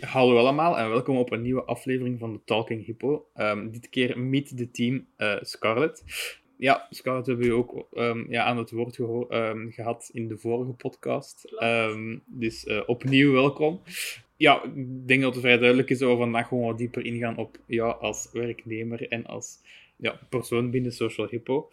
Hallo allemaal en welkom op een nieuwe aflevering van de Talking Hippo. Um, dit keer meet the team uh, Scarlett. Ja, Scarlett hebben we ook um, ja, aan het woord um, gehad in de vorige podcast. dus uh, opnieuw welkom. Ja, ik denk dat het vrij duidelijk is dat we vandaag gewoon wat dieper ingaan op jou als werknemer en als ja, persoon binnen Social Hippo.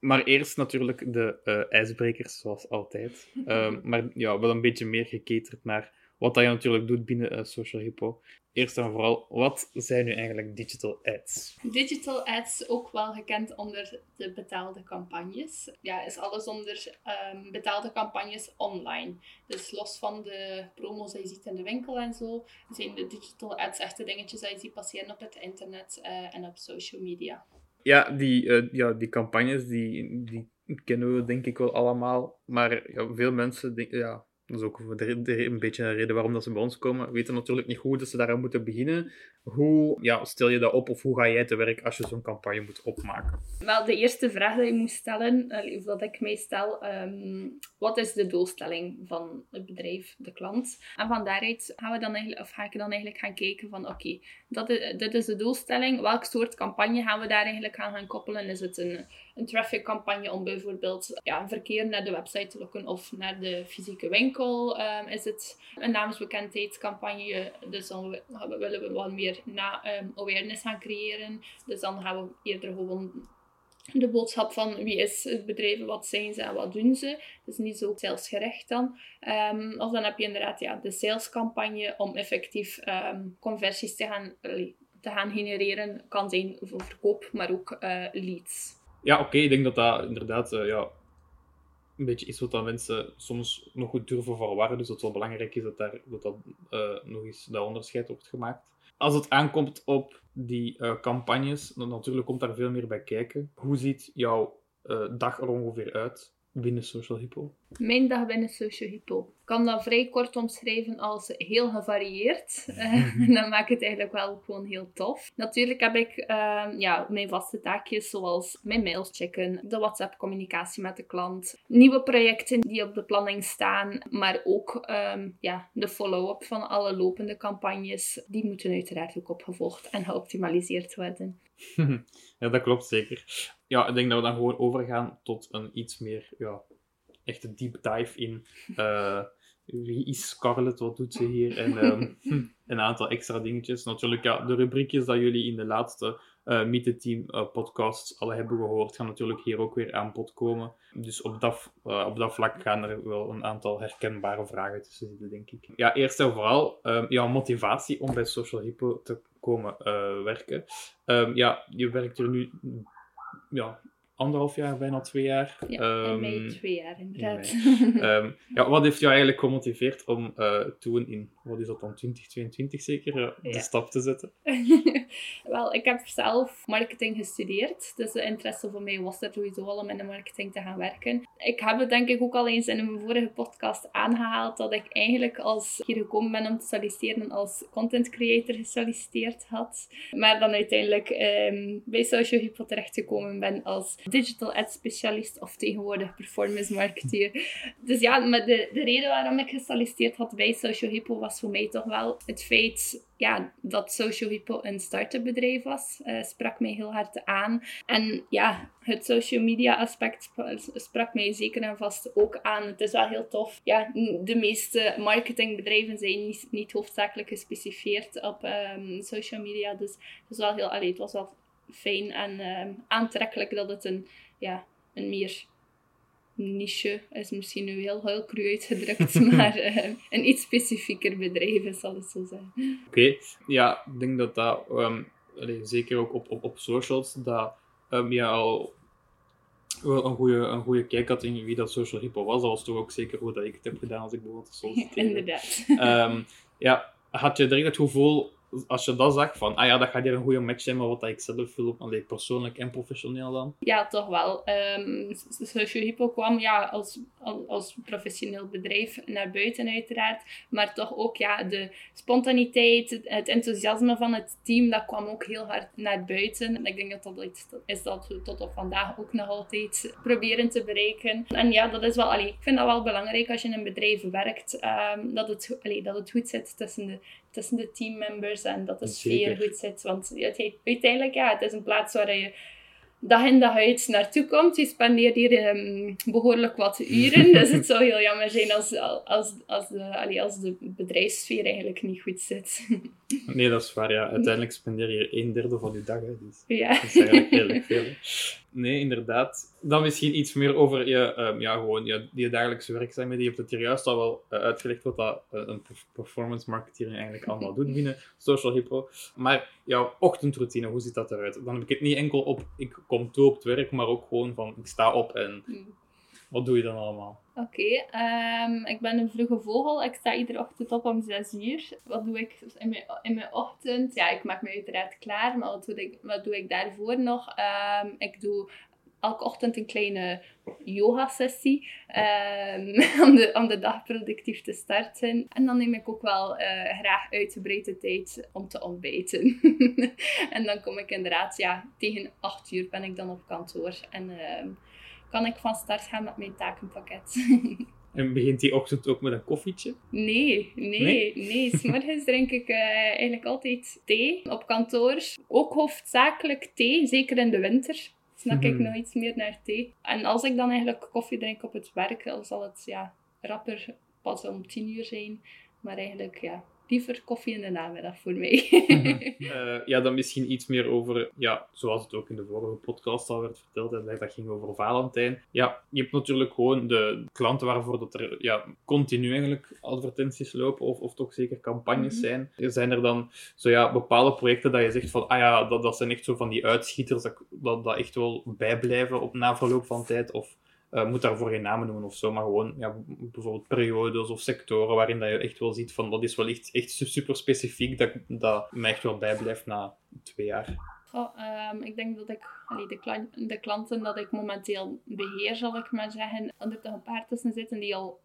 Maar eerst natuurlijk de uh, ijsbrekers, zoals altijd. maar ja, wel een beetje meer geketerd naar wat dat je natuurlijk doet binnen uh, Social Hippo. Eerst en vooral, wat zijn nu eigenlijk digital ads? Digital ads, ook wel gekend onder de betaalde campagnes. Ja, is alles onder um, betaalde campagnes online. Dus los van de promos die je ziet in de winkel en zo, zijn de digital ads echte dingetjes die je ziet passeren op het internet uh, en op social media. Ja, die, uh, ja, die campagnes die, die kennen we denk ik wel allemaal. Maar ja, veel mensen denk, ja, dat is ook een beetje een reden waarom dat ze bij ons komen. We weten natuurlijk niet hoe dat ze daaraan moeten beginnen. Hoe ja, stel je dat op of hoe ga jij te werk als je zo'n campagne moet opmaken? Wel, de eerste vraag die je moet stellen, of dat ik mij stel, um, wat is de doelstelling van het bedrijf, de klant? En van daaruit gaan we dan eigenlijk, of ga ik dan eigenlijk gaan kijken van oké, okay, dit is de doelstelling. Welk soort campagne gaan we daar eigenlijk aan gaan koppelen? Is het een, een traffic campagne om bijvoorbeeld ja, verkeer naar de website te lokken of naar de fysieke winkel? Um, is het een naamsbekendheidscampagne? Dus dan willen we wat meer na, um, awareness gaan creëren. Dus dan gaan we eerder gewoon de boodschap van wie is het bedrijf, wat zijn ze en wat doen ze. Dus niet zo salesgericht dan. Um, of dan heb je inderdaad ja, de salescampagne om effectief um, conversies te gaan, te gaan genereren. Kan zijn voor verkoop, maar ook uh, leads. Ja, oké. Ik denk dat dat inderdaad uh, ja, een beetje is wat mensen soms nog goed durven verwarren. Dus dat het wel belangrijk is dat daar, dat, dat uh, nog eens dat onderscheid wordt gemaakt als het aankomt op die uh, campagnes, dan natuurlijk komt daar veel meer bij kijken. Hoe ziet jouw uh, dag er ongeveer uit binnen Social Hippo? Mijn dag binnen Social Hippo. Ik kan dat vrij kort omschrijven als heel gevarieerd. Uh, dan maakt het eigenlijk wel gewoon heel tof. Natuurlijk heb ik uh, ja, mijn vaste taakjes zoals mijn mails checken, de WhatsApp-communicatie met de klant, nieuwe projecten die op de planning staan, maar ook um, ja, de follow-up van alle lopende campagnes. Die moeten uiteraard ook opgevolgd en geoptimaliseerd worden. ja, dat klopt zeker. Ja, ik denk dat we dan gewoon overgaan tot een iets meer ja, echte deep dive in uh, wie is Scarlett, wat doet ze hier en um, een aantal extra dingetjes. Natuurlijk, ja, de rubriekjes dat jullie in de laatste uh, Meet the Team uh, podcast al hebben gehoord, gaan natuurlijk hier ook weer aan bod komen. Dus op dat, uh, op dat vlak gaan er wel een aantal herkenbare vragen tussen zitten, denk ik. Ja, eerst en vooral um, jouw motivatie om bij Social Hippo te komen werken. Um, ja, je werkt er nu ja, anderhalf jaar, bijna twee jaar. Ja, um, in twee jaar inderdaad. um, ja, wat heeft jou eigenlijk gemotiveerd om uh, toen in, wat is dat dan, 2022 zeker, uh, de ja. stap te zetten? Wel, ik heb zelf marketing gestudeerd, dus de interesse voor mij was er sowieso al om in de marketing te gaan werken. Ik heb het denk ik ook al eens in een vorige podcast aangehaald, dat ik eigenlijk als hier gekomen ben om te solliciteren als content creator gesolliciteerd had. Maar dan uiteindelijk um, bij Social Hypo terechtgekomen ben als digital ad specialist of tegenwoordig performance marketeer. Dus ja, maar de, de reden waarom ik gesolliciteerd had bij Social Hippo was voor mij toch wel het feit ja, dat Social Hippo een start-up bedrijf was. Uh, sprak mij heel hard aan. En ja, het social media aspect sprak mij zeker en vast ook aan. Het is wel heel tof. Ja, de meeste marketingbedrijven zijn niet, hoofdzakelijk gespecificeerd op um, social media. Dus het was wel heel, het was wel fijn en uh, aantrekkelijk dat het een, ja, een meer niche is misschien nu heel, heel cru uitgedrukt, maar uh, een iets specifieker bedrijf is, zal het zo zijn. Oké, okay. ja, ik denk dat dat, um, allee, zeker ook op, op, op socials, dat um, ja, al wel een goede, een goede kijk had in wie dat Social Hippo was. Dat was toch ook zeker hoe dat ik het heb gedaan als ik bijvoorbeeld solliciteren. Inderdaad. Um, ja, had je direct het gevoel als je dat zag van, ah ja, dat gaat hier een goede match zijn met wat ik zelf wil, alleen persoonlijk en professioneel dan? Ja, toch wel. Um, Social Hypo kwam ja, als, als professioneel bedrijf naar buiten uiteraard, maar toch ook ja, de spontaniteit, het enthousiasme van het team, dat kwam ook heel hard naar buiten. En ik denk dat dat iets is dat we tot op vandaag ook nog altijd proberen te bereiken. En ja, dat is wel, allee, ik vind dat wel belangrijk als je in een bedrijf werkt, um, dat, het, allee, dat het goed zit tussen de, tussen de teammembers en dat de sfeer goed zit. Want uiteindelijk, ja, het is een plaats waar je dag in dag uit naartoe komt. Je spendeert hier um, behoorlijk wat uren. dus het zou heel jammer zijn als, als, als, de, als de bedrijfssfeer eigenlijk niet goed zit. nee, dat is waar. Ja. Uiteindelijk spendeer je een derde van je dag. Hè. Dus ja. Dat is eigenlijk heel veel. Nee, inderdaad. Dan misschien iets meer over je, um, ja, gewoon, je, dagelijkse werkzaamheden. Je hebt het hier juist al wel uh, uitgelegd wat dat, uh, een performance marketeer eigenlijk allemaal doet binnen Social Hippo. Maar jouw ochtendroutine, hoe ziet dat eruit? Dan heb ik het niet enkel op, ik kom toe op het werk, maar ook gewoon van, ik sta op en hmm. Wat doe je dan allemaal? Oké, um, ik ben een vroege vogel. Ik sta iedere ochtend op om 6 uur. Wat doe ik in mijn, in mijn ochtend? Ja, ik maak me uiteraard klaar, maar wat doe ik, wat doe ik daarvoor nog? Um, ik doe elke ochtend een kleine yoga-sessie um, om, de, om de dag productief te starten. En dan neem ik ook wel uh, graag uitgebreide tijd om te ontbijten. en dan kom ik inderdaad, ja, tegen 8 uur ben ik dan op kantoor. En kan ik van start gaan met mijn takenpakket. En begint die ochtend ook met een koffietje? Nee, nee, nee. nee. S'morgens drink ik uh, eigenlijk altijd thee op kantoor. Ook hoofdzakelijk thee, zeker in de winter. Snak ik mm nog iets meer naar thee. En als ik dan eigenlijk koffie drink op het werk, dan zal het ja, rapper pas om tien uur zijn. Maar eigenlijk ja, liever koffie in de namiddag voor mij. uh, ja, dan misschien iets meer over, ja, zoals het ook in de vorige podcast al werd verteld, en dat ging over Valentijn. Ja, je hebt natuurlijk gewoon de klanten waarvoor dat er ja, continu eigenlijk advertenties lopen, of, of toch zeker campagnes mm -hmm. zijn. Zijn er dan zo ja, bepaalde projecten dat je zegt van, ah ja, dat, dat zijn echt zo van die uitschieters, dat, dat, dat echt wel bijblijven op na verloop van tijd, of uh, moet daarvoor geen namen noemen of zo, maar gewoon ja, bijvoorbeeld periodes of sectoren waarin dat je echt wel ziet van dat is wel echt, echt super specifiek dat, dat mij echt wel bijblijft na twee jaar. Oh, ik denk dat ik de, de klanten dat ik momenteel beheer, zal ik maar zeggen, er toch een paar tussen zitten die al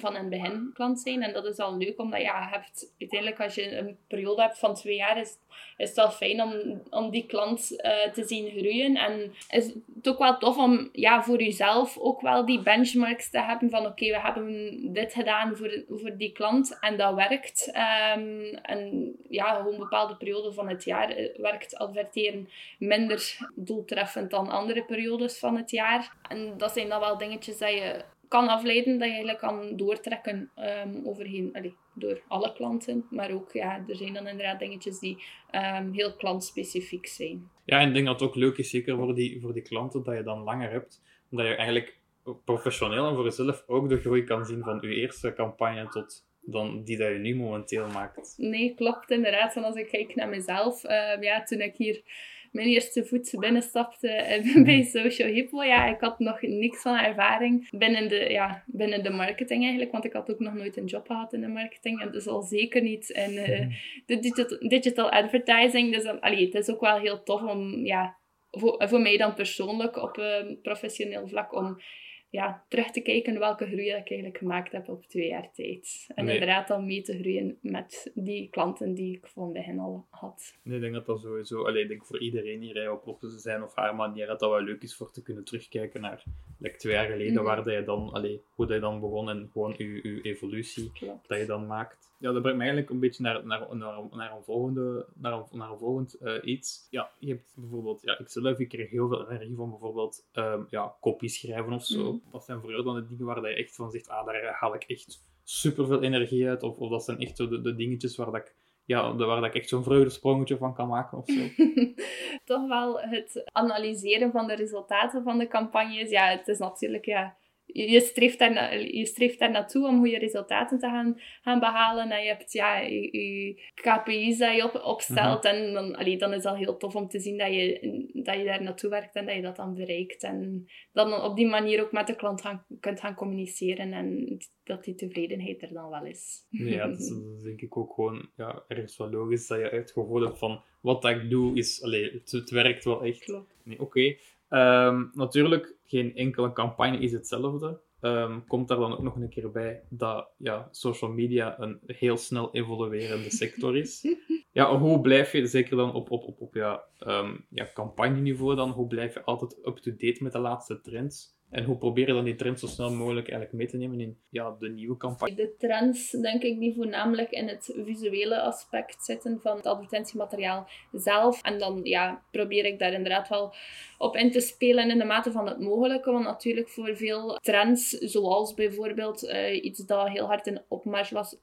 van een begin klant zijn. En dat is al leuk, omdat ja, je hebt, uiteindelijk als je een periode hebt van twee jaar, is, is het wel fijn om, om die klant uh, te zien groeien. En is het ook wel tof om ja, voor jezelf ook wel die benchmarks te hebben van oké, we hebben dit gedaan voor, voor die klant en dat werkt. Um, en ja, gewoon bepaalde perioden van het jaar eh, werkt adverteren minder doeltreffend dan andere periodes van het jaar. En dat zijn dan wel dingetjes dat je kan afleiden dat je eigenlijk kan doortrekken um, overheen, allee, door alle klanten. Maar ook, ja, er zijn dan inderdaad dingetjes die um, heel klantspecifiek zijn. Ja, en ik denk dat het ook leuk is, zeker voor die, voor die klanten, dat je dan langer hebt. Omdat je eigenlijk professioneel en voor jezelf ook de groei kan zien van je eerste campagne tot dan die dat je nu momenteel maakt. Nee, klopt inderdaad. En als ik kijk naar mezelf, uh, ja, toen ik hier mijn eerste voet binnenstapte eh, bij Social Hippo. Ja, ik had nog niks van ervaring binnen de, ja, binnen de marketing eigenlijk, want ik had ook nog nooit een job gehad in de marketing en dus al zeker niet in uh, de digital, digital advertising. Dus uh, allee, het is ook wel heel tof om, ja, voor, voor mij dan persoonlijk op een professioneel vlak om ja, terug te kijken welke groei ik eigenlijk gemaakt heb op twee jaar tijd. En inderdaad dan mee te groeien met die klanten die ik van begin al had. Nee, ik denk dat dat sowieso, alleen ik denk voor iedereen hier op, op zijn of haar manier, dat dat wel leuk is voor te kunnen terugkijken naar like, twee jaar geleden, mm waar dat je dan, allee, hoe dat je dan begon en gewoon je, je evolutie dat je dan maakt. Ja, dat brengt me eigenlijk een beetje naar, naar, naar, naar een volgende, naar een, naar een volgend uh, iets. Ja, je hebt bijvoorbeeld, ja, ik zelf, ik kreeg heel veel energie van bijvoorbeeld um, ja, kopie schrijven of zo. Mm. Wat zijn voor jou dan de dingen waar je echt van zegt, ah, daar haal ik echt super veel energie uit? Of, of dat zijn echt zo de, de dingetjes waar dat ik ja, waar dat ik echt zo'n vreugdesprongetje van kan maken of zo. Toch wel het analyseren van de resultaten van de campagnes. Ja, het is natuurlijk ja, je, streeft daar, je streeft daar naartoe om goede resultaten te gaan, gaan behalen. En je hebt ja, je, KPI's dat je op, opstelt. Mhm. En dan, allee, dan is dat heel tof om te zien dat je, dat je daar naartoe werkt en dat je dat dan bereikt. En dan op die manier ook met de klant gaan, kunt gaan communiceren. En dat die tevredenheid er dan wel is. Ja, dat is, denk ik ook gewoon ja, ergens wel logisch dat je het gevoel hebt van wat dat ik doe is, allee, het, het werkt wel echt. Klopt. Nee, Oké. Ehm, natuurlijk, geen enkele campagne is hetzelfde. Um, komt daar dan ook nog een keer bij dat ja, social media een heel snel evoluerende sector is. ja, hoe blijf je, zeker dan op, op, op, op ja, um, ja, campagneniveau dan, hoe blijf je altijd up-to-date met de laatste trends? En hoe probeer je dan die trends zo snel mogelijk eigenlijk mee te nemen in ja, de nieuwe campagne? De trends, denk ik, die voornamelijk in het visuele aspect zitten van het advertentiemateriaal zelf. En dan ja, probeer ik daar inderdaad wel op in te spelen in de mate van het mogelijke. Want natuurlijk voor veel trends, zoals bijvoorbeeld uh, iets dat heel hard in opmars was,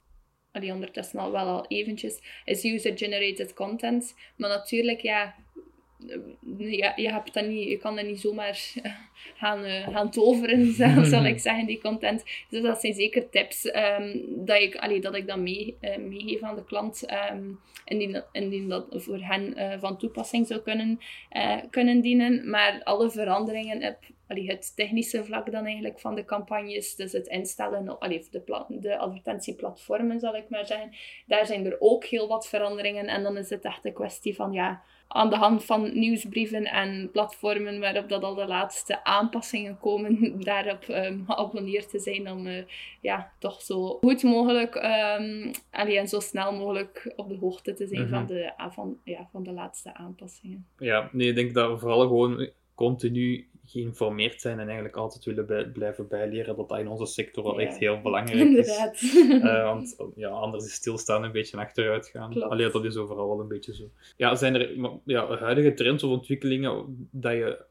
die ondertussen al wel al eventjes, is user-generated content. Maar natuurlijk, ja, ja, je, hebt dat niet, je kan dat niet zomaar gaan, uh, gaan toveren, zal ik zeggen, die content. Dus dat zijn zeker tips um, dat, ik, allee, dat ik dan mee, uh, meegeef aan de klant, um, indien, indien dat voor hen uh, van toepassing zou kunnen, kunnen dienen. Maar alle veranderingen op allee, het technische vlak dan eigenlijk van de campagnes, dus het instellen, allee, de, de advertentieplatformen zal ik maar zeggen, daar zijn er ook heel wat veranderingen. En dan is het echt een kwestie van, ja, aan de hand van nieuwsbrieven en platformen waarop dat al de laatste aanpassingen komen, daarop um, geabonneerd te zijn om uh, ja, toch zo goed mogelijk um, en zo snel mogelijk op de hoogte te zijn van, mhm. de, van, ja, van de laatste aanpassingen. Ja, nee, ik denk dat vooral gewoon continu geïnformeerd zijn en eigenlijk altijd willen blijven bijleren, dat dat in onze sector wel echt heel belangrijk Inderdaad. is. Uh, want ja, anders is stilstaan een beetje achteruit gaan. Alleen dat is overal wel een beetje zo. Ja, zijn er ja, huidige trends of ontwikkelingen dat je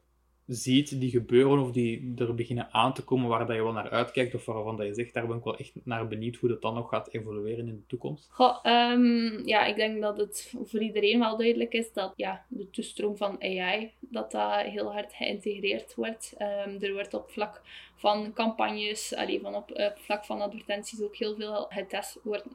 ziet die gebeuren of die er beginnen aan te komen waar dat je wel naar uitkijkt of waarvan dat je zegt, daar ben ik wel echt naar benieuwd hoe dat dan nog gaat evolueren in de toekomst? Goh, um, ja, ik denk dat het voor iedereen wel duidelijk is dat ja, de toestroom van AI, dat dat heel hard geïntegreerd wordt. Um, er wordt op vlak van campagnes, allee, van op, vlak van advertenties ook heel veel getest, wordt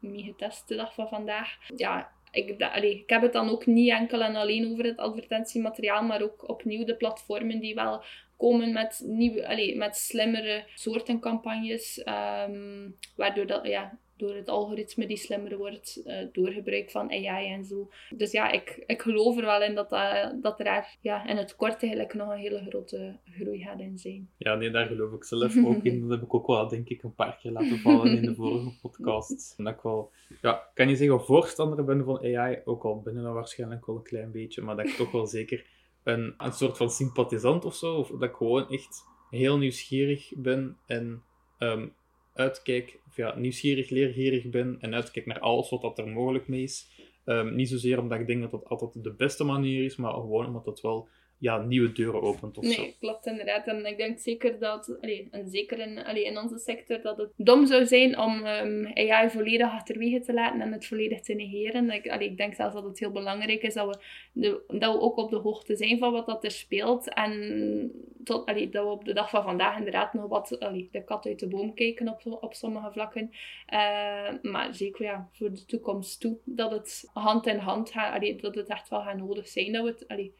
mee getest de dag van vandaag. Ja, ik, ik heb het dan ook niet enkel en alleen over het advertentiemateriaal, maar ook opnieuw de platformen die wel komen met, nieuwe, allee, met slimmere soorten campagnes, um, waardoor dat, ja, door het algoritme die slimmer wordt, uh, door gebruik van AI en zo. Dus ja, ik, ik geloof er wel in dat, dat, dat er ja, in het kort eigenlijk nog een hele grote groei gaat in zijn. Ja, nee, daar geloof ik zelf ook in. Dat heb ik ook wel, denk ik, een paar keer laten vallen in de vorige podcast. En dat ik wel, ja, kan je zeggen, voorstander ben van AI, ook al ben je dan waarschijnlijk wel een klein beetje, maar dat ik toch wel zeker een, een soort van sympathisant of zo, of dat ik gewoon echt heel nieuwsgierig ben en um, uitkijk, of ja, nieuwsgierig, leergierig ben en uitkijk naar alles wat dat er mogelijk mee is. Um, niet zozeer omdat ik denk dat dat altijd de beste manier is, maar gewoon omdat het wel ja, nieuwe deuren opent of nee, zo. klopt inderdaad. En ik denk zeker dat, allee, en zeker in, allee, in onze sector, dat het dom zou zijn om um, AI volledig achterwege te laten en het volledig te negeren. Ik, allee, ik denk zelfs dat het heel belangrijk is dat we, de, dat we ook op de hoogte zijn van wat dat er speelt. En tot, allee, dat we op de dag van vandaag inderdaad nog wat allee, de kat uit de boom kijken op, op sommige vlakken. Uh, maar zeker ja, voor de toekomst toe, dat het hand in hand gaat, allee, dat het echt wel gaat nodig zijn dat we het... Allee,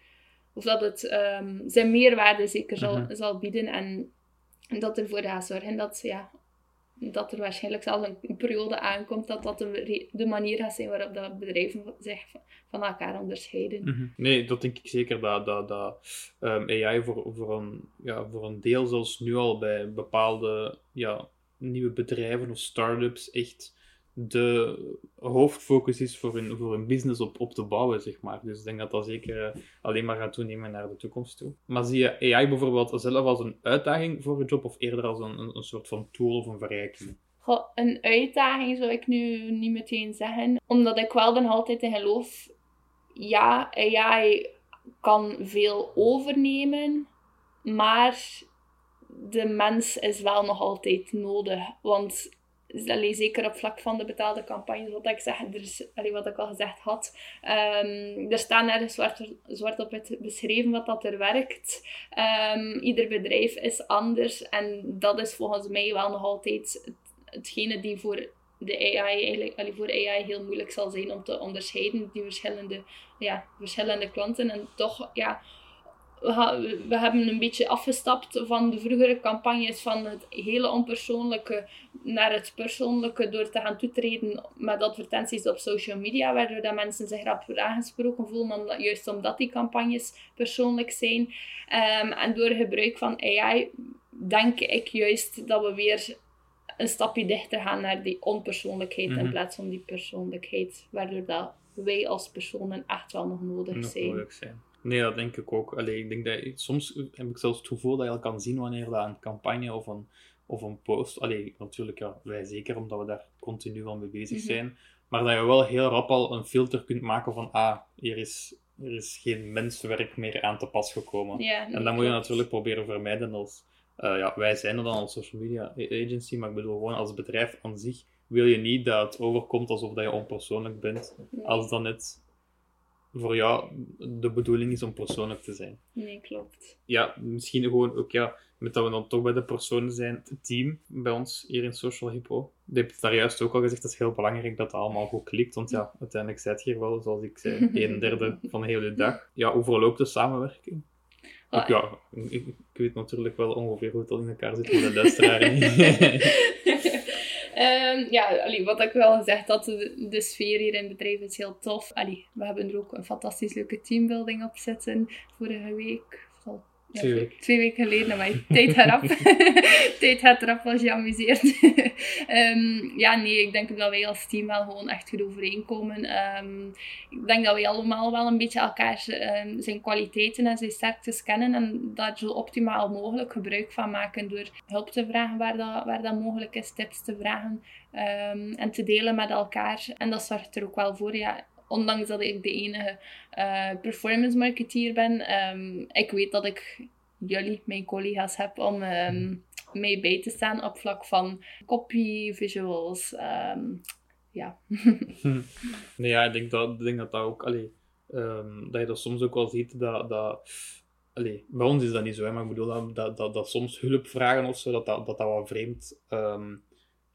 of dat het um, zijn meerwaarde zeker zal, mhm. zal bieden en dat ervoor gaat zorgen dat, ja, dat er waarschijnlijk zelfs een periode aankomt dat dat de, de manier gaat zijn waarop dat bedrijven zich van elkaar onderscheiden. Mhm. Nee, dat denk ik zeker dat, dat, dat um, ehm, AI voor, voor, een, ja, voor een deel, zoals nu al bij bepaalde ja, nieuwe bedrijven of start-ups, echt de hoofdfocus is voor hun, voor hun business op, op te bouwen, zeg maar. Dus ik denk dat dat zeker eh, alleen maar gaat toenemen naar de toekomst toe. Maar zie je AI bijvoorbeeld zelf als een uitdaging voor je job of eerder als een, een, soort van tool of een verrijking? Goh, een uitdaging zou ik nu niet meteen zeggen, omdat ik wel dan altijd in geloof, ja, AI kan veel overnemen, maar de mens is wel nog altijd nodig. Want allee, zeker op vlak van de betaalde campagnes, wat ik, zeg, er is, allee, wat ik al gezegd had. Um, er staan nergens zwart, zwart op het beschreven wat dat er werkt. Um, ieder bedrijf is anders en dat is volgens mij wel nog altijd het, hetgene die voor de AI eigenlijk, allee, voor AI heel moeilijk zal zijn om te onderscheiden, die verschillende, ja, verschillende klanten. En toch, ja, we hebben een beetje afgestapt van de vroegere campagnes van het hele onpersoonlijke naar het persoonlijke door te gaan toetreden met advertenties op social media, waardoor dat mensen zich rap aangesproken voelen, omdat, juist omdat die campagnes persoonlijk zijn. Um, en door gebruik van AI denk ik juist dat we weer een stapje dichter gaan naar die onpersoonlijkheid in mhm. plaats van die persoonlijkheid, waardoor dat wij als personen echt wel nog nodig nog zijn. Nodig zijn. Nee, dat denk ik ook. Allee, ik denk dat, soms heb ik zelfs het gevoel dat je al kan zien wanneer dat een campagne of een, of een post... Allee, natuurlijk, ja, wij zeker, omdat we daar continu al mee bezig mhm. zijn. Maar dat je wel heel rap al een filter kunt maken van... Ah, hier is, hier is geen menswerk meer aan te pas gekomen. en dat moet je natuurlijk proberen vermijden als... Uh, ja, wij zijn er dan als social media agency, maar ik bedoel gewoon als bedrijf aan zich wil je niet dat het overkomt alsof dat je onpersoonlijk bent. Als dan net voor jou de bedoeling is om persoonlijk te zijn. Nee, klopt. Ja, misschien gewoon ook, ja, met dat we dan toch bij de personen zijn, het team bij ons hier in Social Hippo. Je hebt daar juist ook al gezegd, dat is heel belangrijk dat dat allemaal goed klikt, want ja, uiteindelijk zit je hier wel, zoals ik zei, een derde van de hele dag. Ja, hoe verloopt de samenwerking? Ah, ja, ik, ik, weet natuurlijk wel ongeveer hoe het al in elkaar zit met de luisteraar. Um, ja, allee, wat ik wel gezegd dat de, de, sfeer hier in het bedrijf is heel tof. Allee, we hebben er ook een fantastisch leuke teambuilding op zitten vorige week twee, weken. twee weken geleden, maar tijd eraf. tijd gaat eraf als je amuseert. um, ja, nee, ik denk dat wij als team wel gewoon echt goed overeenkomen. Um, ik denk dat wij allemaal wel een beetje elkaar um, zijn kwaliteiten en zijn sterktes kennen en daar zo optimaal mogelijk gebruik van maken door hulp te vragen waar dat, waar dat mogelijk is, tips te vragen en te delen met elkaar. En dat zorgt er ook wel voor, ja, ondanks dat ik de enige uh, performance marketeer ben, um, ik weet dat ik jullie, mijn collega's, heb om um, mee bij te staan op vlak van copy, visuals. Um, ja. nee, ja, ik denk dat, ik denk dat dat ook, allee, dat je dat soms ook wel ziet, dat, dat allee, bij ons is dat niet zo, hè, maar ik bedoel dat, dat, dat, soms hulp vragen of zo, dat dat, dat, dat wat vreemd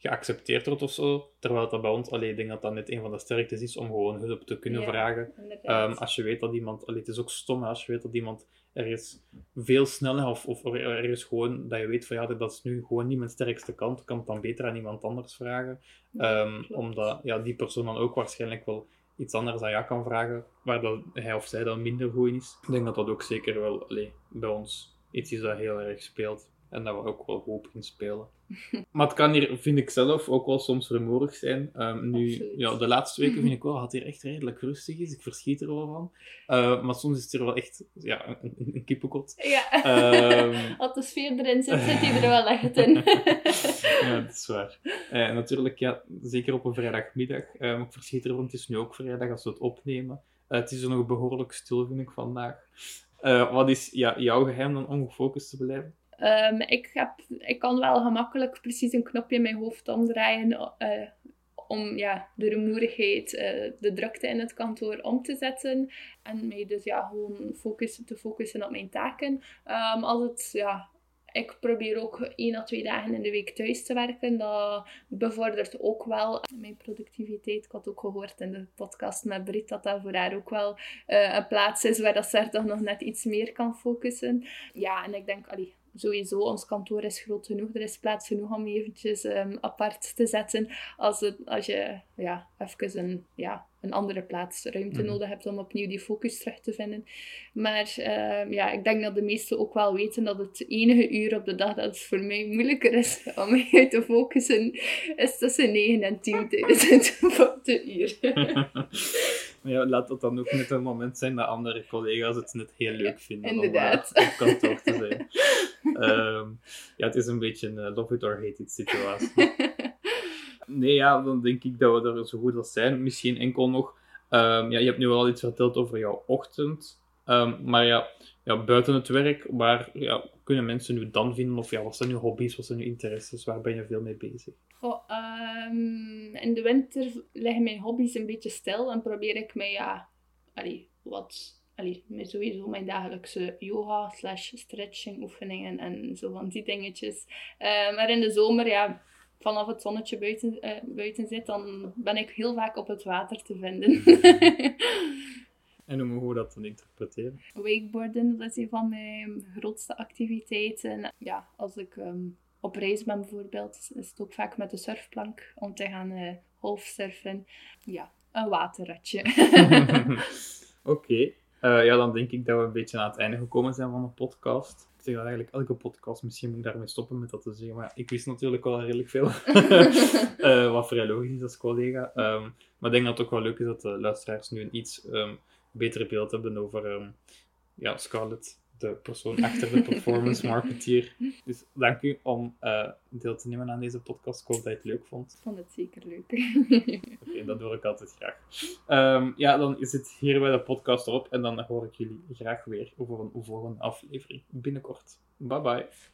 geaccepteerd wordt of zo. Terwijl dat bij ons, allee, ik denk dat dat net een van de sterktes is om gewoon hulp te kunnen vragen. Um, als je weet dat iemand, allee, het is ook stom als je weet dat iemand ergens veel sneller of, of ergens gewoon dat je weet van ja, dat is nu gewoon niet mijn sterkste kant, kan het dan beter aan iemand anders vragen. Um, omdat ja, die persoon dan ook waarschijnlijk wel iets anders aan jou kan vragen, waar dat hij of zij dan minder goed in is. Ik denk dat dat ook zeker wel allee, bij ons iets is dat heel erg speelt. En dat we ook wel hoop in spelen. maar het kan hier, vind ik zelf, ook wel soms rumoerig zijn. Um, nu, ja, de laatste weken vind ik wel dat het hier echt redelijk rustig is. Ik verschiet er wel van. Uh, maar soms is het er wel echt ja, een, een kippenkot. Ja. Um, Als de sfeer erin zit, zit hij er wel echt in. ja, dat is waar. Uh, natuurlijk, ja, zeker op een vrijdagmiddag. Um, ik verschiet ervan. Het is nu ook vrijdag als we het opnemen. Uh, het is er nog behoorlijk stil, vind ik, vandaag. wat is ja, jouw geheim dan om gefocust te blijven? Um, ik, heb, ik kan wel gemakkelijk precies een knopje in mijn hoofd omdraaien uh, om ja, de rumoerigheid, uh, de drukte in het kantoor om te zetten. En mij dus ja, gewoon focus, te focussen op mijn taken. Um, als het, ja, ik probeer ook één à twee dagen in de week thuis te werken. Dat bevordert ook wel mijn productiviteit. Ik had ook gehoord in de podcast met Brit dat dat voor haar ook wel uh, een plaats is waar dat ze toch nog net iets meer kan focussen. Ja, en ik denk, allee, sowieso, ons kantoor is groot genoeg. Er is plaats genoeg om eventjes um, apart te zetten. Als, het, als je ja, even een, ja, een andere plaats, ruimte mhm. nodig hebt om opnieuw die focus terug te vinden. Maar um, ja, ik denk dat de meesten ook wel weten dat het enige uur op de dag dat het voor mij moeilijker is om mij te focussen, is tussen 9 en 10 tijdens het uur. ja, laat dat dan ook net een moment zijn dat andere collega's het net heel leuk vinden Inderdaad. om uh, op kantoor te zijn. um, ja, het is een beetje een uh, love it or hate it situatie. nee, ja, dan denk ik dat we er zo goed als zijn. Misschien enkel nog... Um, ja, je hebt nu wel iets verteld over jouw ochtend. Ehm, maar ja, ja, buiten het werk, waar ja, kunnen mensen nu dan vinden? Of ja, wat zijn uw hobby's, wat zijn uw interesses? Waar ben je veel mee bezig? Goh, ehm, in de winter liggen mijn hobby's een beetje stil en probeer ik mij ja, allee, wat, allee, sowieso mijn dagelijkse yoga slash stretching oefeningen en zo van die dingetjes. Eh, maar in de zomer, ja, vanaf het zonnetje buiten, eh, buiten zit, dan ben ik heel vaak op het water te vinden. En hoe mogen we dat dan interpreteren? Wakeboarden, dat is een van mijn grootste activiteiten. Ja, als ik ehm, op reis ben bijvoorbeeld, is het ook vaak met de surfplank om te gaan uh, golfsurfen. Ja, een waterratje. Oké. Eh, ja, dan denk ik dat we een beetje aan het einde gekomen zijn van de podcast. Ik zeg dat eigenlijk elke podcast, misschien moet ik daarmee stoppen met dat te zeggen. Maar ik wist natuurlijk wel redelijk veel. uh, wat vrij logisch is als collega. Um, maar ik denk dat het ook wel leuk is dat de luisteraars nu een iets um, beter beeld hebben over um, ja, Scarlett, de persoon achter de performance marketeer. Dus dank u om uh, deel te nemen aan deze podcast. Ik hoop dat je het leuk vond. Ik vond het zeker leuk. Oké, okay, dat doe ik altijd graag. Um, ja, dan is het hier bij de podcast erop en dan hoor ik jullie graag weer over een volgende aflevering binnenkort. Bye bye.